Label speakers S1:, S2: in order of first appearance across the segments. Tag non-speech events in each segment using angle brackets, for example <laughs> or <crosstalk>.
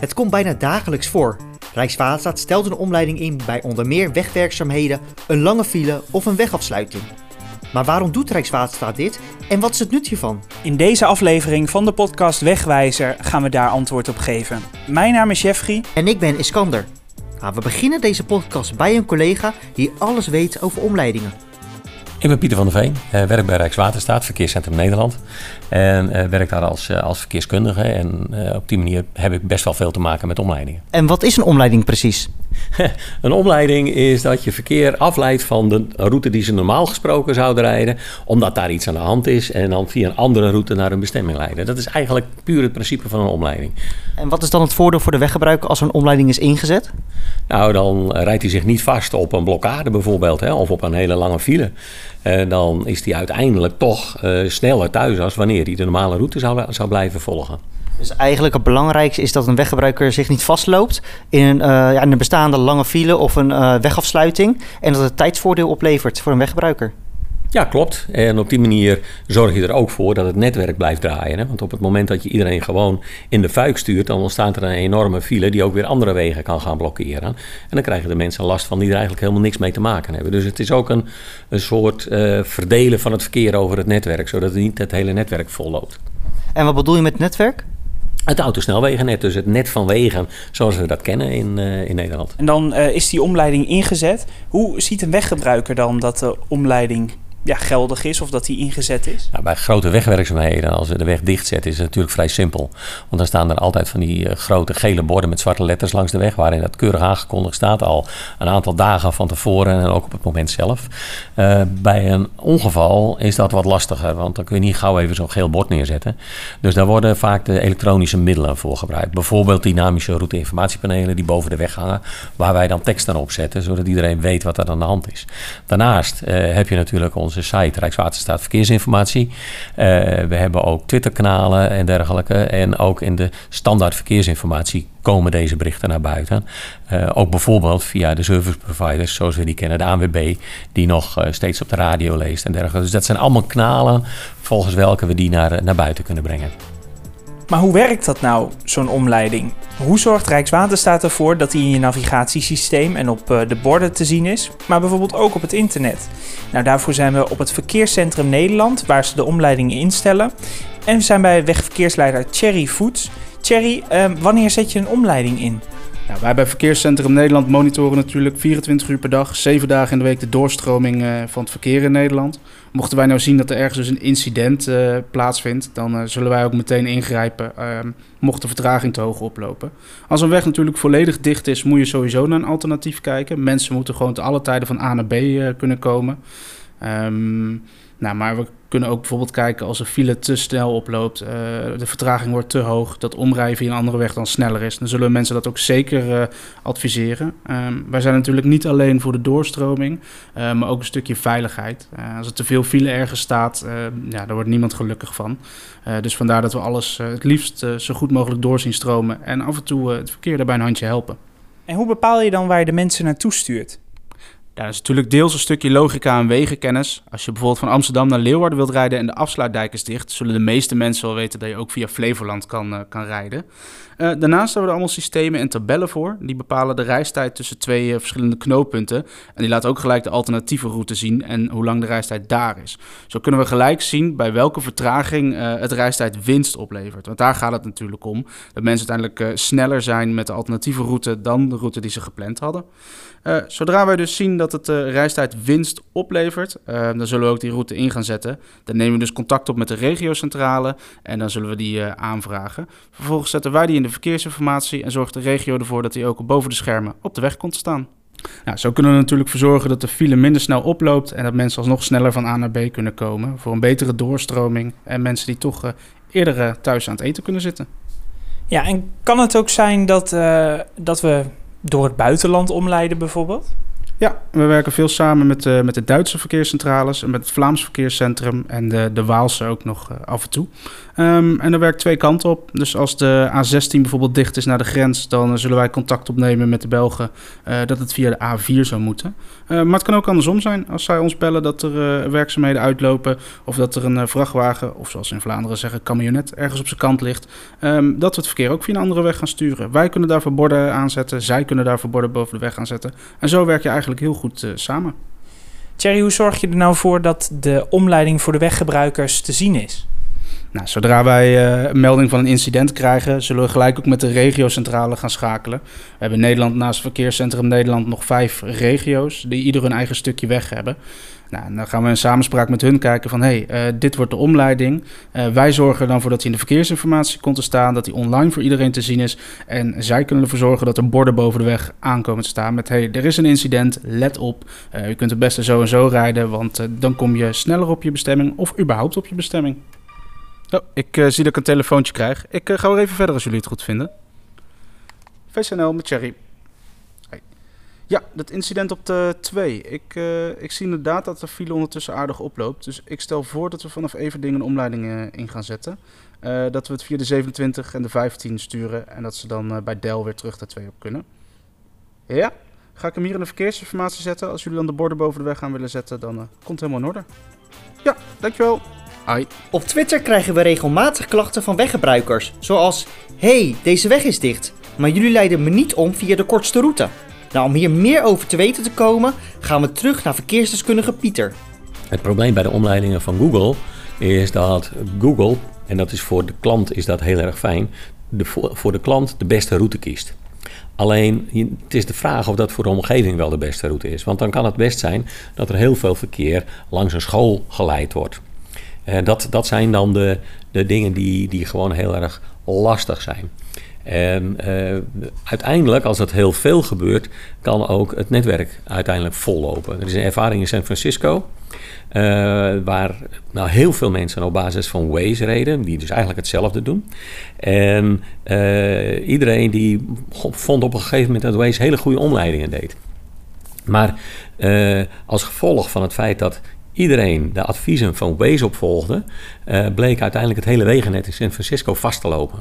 S1: Het komt bijna dagelijks voor. Rijkswaterstaat stelt een omleiding in bij onder meer wegwerkzaamheden, een lange file of een wegafsluiting. Maar waarom doet Rijkswaterstaat dit en wat is het nut hiervan?
S2: In deze aflevering van de podcast Wegwijzer gaan we daar antwoord op geven. Mijn naam is Jeffrey.
S1: En ik ben Iskander. Nou, we beginnen deze podcast bij een collega die alles weet over omleidingen.
S3: Ik ben Pieter van der Veen, uh, werk bij Rijkswaterstaat, Verkeerscentrum Nederland. En uh, werk daar als, uh, als verkeerskundige. En op die manier heb ik best wel veel te maken met omleidingen.
S1: En wat is een omleiding precies? <laughs>
S3: een omleiding is dat je verkeer afleidt van de route die ze normaal gesproken zouden rijden, omdat daar iets aan de hand is en dan via een andere route naar een bestemming leiden. Dat is eigenlijk puur het principe van een omleiding.
S1: En wat is dan het voordeel voor de weggebruiker als een omleiding is ingezet?
S3: Nou, dan rijdt hij zich niet vast op een blokkade bijvoorbeeld, hè, of op een hele lange file. Uh, dan is hij uiteindelijk toch uh, sneller thuis als wanneer hij de normale route zou, zou blijven volgen.
S1: Dus eigenlijk het belangrijkste is dat een weggebruiker zich niet vastloopt in een, uh, ja, in een bestaande lange file of een uh, wegafsluiting. En dat het tijdsvoordeel oplevert voor een weggebruiker.
S3: Ja, klopt. En op die manier zorg je er ook voor dat het netwerk blijft draaien. Hè? Want op het moment dat je iedereen gewoon in de fuik stuurt, dan ontstaat er een enorme file die ook weer andere wegen kan gaan blokkeren. En dan krijgen de mensen last van die er eigenlijk helemaal niks mee te maken hebben. Dus het is ook een, een soort uh, verdelen van het verkeer over het netwerk, zodat niet het hele netwerk volloopt.
S1: En wat bedoel je met netwerk?
S3: Het autosnelwegennet, dus het net van wegen zoals we dat kennen in, uh, in Nederland.
S2: En dan uh, is die omleiding ingezet. Hoe ziet een weggebruiker dan dat de omleiding ja, geldig is of dat die ingezet is?
S3: Nou, bij grote wegwerkzaamheden, als we de weg dichtzetten, is het natuurlijk vrij simpel. Want dan staan er altijd van die uh, grote gele borden met zwarte letters langs de weg, waarin dat keurig aangekondigd staat al een aantal dagen van tevoren en ook op het moment zelf. Uh, bij een ongeval is dat wat lastiger, want dan kun je niet gauw even zo'n geel bord neerzetten. Dus daar worden vaak de elektronische middelen voor gebruikt. Bijvoorbeeld dynamische route-informatiepanelen die boven de weg hangen, waar wij dan tekst aan opzetten, zodat iedereen weet wat er aan de hand is. Daarnaast uh, heb je natuurlijk onze site Rijkswaterstaat Verkeersinformatie. Uh, we hebben ook Twitterkanalen en dergelijke. En ook in de standaard verkeersinformatie komen deze berichten naar buiten. Uh, ook bijvoorbeeld via de service providers, zoals we die kennen, de ANWB, die nog uh, steeds op de radio leest en dergelijke. Dus dat zijn allemaal kanalen volgens welke we die naar, naar buiten kunnen brengen.
S2: Maar hoe werkt dat nou, zo'n omleiding? Hoe zorgt Rijkswaterstaat ervoor dat die in je navigatiesysteem en op de borden te zien is, maar bijvoorbeeld ook op het internet? Nou, daarvoor zijn we op het Verkeerscentrum Nederland, waar ze de omleidingen instellen. En we zijn bij wegverkeersleider Thierry Voets. Thierry, uh, wanneer zet je een omleiding in?
S4: Wij bij Verkeerscentrum Nederland monitoren natuurlijk 24 uur per dag, 7 dagen in de week de doorstroming uh, van het verkeer in Nederland. Mochten wij nou zien dat er ergens dus een incident uh, plaatsvindt, dan uh, zullen wij ook meteen ingrijpen, mocht de vertraging te hoog oplopen. Als een weg natuurlijk volledig dicht is, moet je sowieso naar een alternatief kijken. Mensen moeten gewoon te alle tijden van A naar B kunnen komen. Um, nou, maar we kunnen ook bijvoorbeeld kijken als een file te snel oploopt, uh, de vertraging wordt te hoog, dat omrijden via een andere weg dan sneller is. Dan zullen mensen dat ook zeker uh, adviseren. Um, wij zijn natuurlijk niet alleen voor de doorstroming, uh, maar ook een stukje veiligheid. als er te veel file ergens staat, ja, daar wordt niemand gelukkig van. dus vandaar dat we alles het liefst zo goed mogelijk doorzien stromen en af en toe het verkeer daarbij een handje helpen.
S2: En hoe bepaal je dan waar je de mensen naartoe stuurt?
S4: Ja, dat is natuurlijk deels een stukje logica en wegenkennis. Als je bijvoorbeeld van Amsterdam naar Leeuwarden wilt rijden en de afsluitdijk is dicht, zullen de meeste mensen wel weten dat je ook via Flevoland kan, uh, kan rijden. Uh, daarnaast hebben we er allemaal systemen en tabellen voor. Die bepalen de reistijd tussen twee uh, verschillende knooppunten. En die laten ook gelijk de alternatieve route zien en hoe lang de reistijd daar is. Zo kunnen we gelijk zien bij welke vertraging het reistijd winst oplevert. Want daar gaat het natuurlijk om. Dat mensen uiteindelijk sneller zijn met de alternatieve route dan de route die ze gepland hadden. Zodra wij dus zien dat het reistijd winst oplevert, dan zullen we ook die route in gaan zetten. Dan nemen we dus contact op met de regiocentrale en dan zullen we die aanvragen. Vervolgens zetten wij die in de verkeersinformatie en zorgt de regio ervoor dat die ook boven de schermen op de weg komt te staan. Nou, zo kunnen we natuurlijk voor zorgen dat de file minder snel oploopt en dat mensen alsnog sneller van A naar B kunnen komen. Voor een betere doorstroming en mensen die toch eerder thuis aan het eten kunnen zitten.
S2: Ja, en kan het ook zijn dat, dat we door het buitenland omleiden bijvoorbeeld?
S4: Ja, we werken veel samen met, uh, met de Duitse verkeerscentrales en met het Vlaams verkeerscentrum en de, de Waalse ook nog uh, af en toe. Um, en er werkt twee kanten op. Dus als de A16 bijvoorbeeld dicht is naar de grens, dan uh, zullen wij contact opnemen met de Belgen dat het via de A4 zou moeten. maar het kan ook andersom zijn. Als zij ons bellen dat er werkzaamheden uitlopen of dat er een vrachtwagen, of zoals in Vlaanderen zeggen, camionet ergens op zijn kant ligt, um, dat we het verkeer ook via een andere weg gaan sturen. Wij kunnen daarvoor borden aanzetten, zij kunnen daarvoor borden boven de weg aanzetten. En zo werk je eigenlijk heel goed uh, samen.
S2: Thierry, hoe zorg je er nou voor dat de omleiding voor de weggebruikers te zien is?
S4: Nou, zodra wij uh, een melding van een incident krijgen, zullen we gelijk ook met de regiocentrale gaan schakelen. We hebben in Nederland naast Verkeerscentrum Nederland nog vijf regio's die ieder hun eigen stukje weg hebben. Nou, dan gaan we in samenspraak met hun kijken van... hé, hey, uh, dit wordt de omleiding. Uh, wij zorgen er dan voor dat hij in de verkeersinformatie komt te staan... dat hij online voor iedereen te zien is. En zij kunnen ervoor zorgen dat er borden boven de weg aankomen te staan... met, hé, hey, er is een incident, let op. Uh, u kunt het beste zo en zo rijden... want dan kom je sneller op je bestemming of überhaupt op je bestemming. Oh, ik zie dat ik een telefoontje krijg. Ik ga weer even verder als jullie het goed vinden. VCNL met Cherry. Ja, dat incident op de 2. Ik, uh, ik zie inderdaad dat de file ondertussen aardig oploopt. Dus ik stel voor dat we vanaf Everdingen een omleiding uh, in gaan zetten. Uh, dat we het via de 27 en de 15 sturen. En dat ze dan bij Del weer terug de 2 op kunnen. Ja, ga ik hem hier in de verkeersinformatie zetten. Als jullie dan de borden boven de weg gaan willen zetten, dan komt het helemaal in orde. Ja, dankjewel. Hi.
S1: Op Twitter krijgen we regelmatig klachten van weggebruikers. Zoals, hey, deze weg is dicht. Maar jullie leiden me niet om via de kortste route. Nou, om hier meer over te weten te komen, gaan we terug naar verkeersdeskundige Pieter.
S3: Het probleem bij de omleidingen van Google is dat Google, en dat is voor de klant is dat heel erg fijn, de, voor de klant de beste route kiest. Alleen het is de vraag of dat voor de omgeving wel de beste route is. Want dan kan het best zijn dat er heel veel verkeer langs een school geleid wordt. Uh, dat, dat zijn dan de, de dingen die, die gewoon heel erg lastig zijn. En uh, uiteindelijk, als dat heel veel gebeurt, kan ook het netwerk uiteindelijk vollopen. Er is een ervaring in San Francisco. Uh, waar nou, heel veel mensen op basis van Waze reden, die dus eigenlijk hetzelfde doen. En iedereen die vond op een gegeven moment dat Waze hele goede omleidingen deed. Maar als gevolg van het feit dat iedereen de adviezen van Waze opvolgde, uh, bleek uiteindelijk het hele wegennet in San Francisco vast te lopen.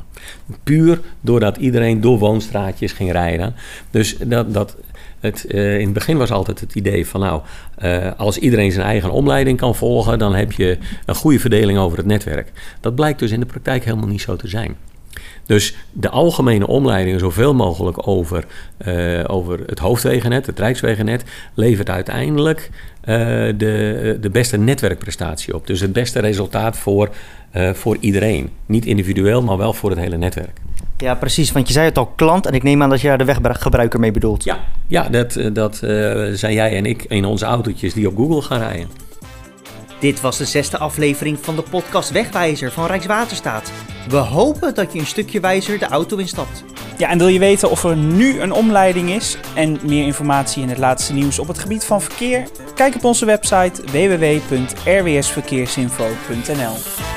S3: Puur doordat iedereen door woonstraatjes ging rijden. Dus dat, dat, het, uh, in het begin was altijd het idee van nou, uh, als iedereen zijn eigen omleiding kan volgen, dan heb je een goede verdeling over het netwerk. Dat blijkt dus in de praktijk helemaal niet zo te zijn. Dus de algemene omleidingen zoveel mogelijk over, uh, over het hoofdwegennet, het rijkswegennet, levert uiteindelijk uh, de, de beste netwerkprestatie op. Dus het beste resultaat voor, uh, voor iedereen. Niet individueel, maar wel voor het hele netwerk.
S1: Ja, precies. Want je zei het al, klant. En ik neem aan dat je daar de weggebruiker mee bedoelt.
S3: Ja, ja dat, dat zijn jij en ik in onze autootjes die op Google gaan rijden.
S1: Dit was de zesde aflevering van de podcast Wegwijzer van Rijkswaterstaat. We hopen dat je een stukje wijzer de auto instapt.
S2: Ja, en wil je weten of er nu een omleiding is en meer informatie in het laatste nieuws op het gebied van verkeer? Kijk op onze website www.rwsverkeersinfo.nl.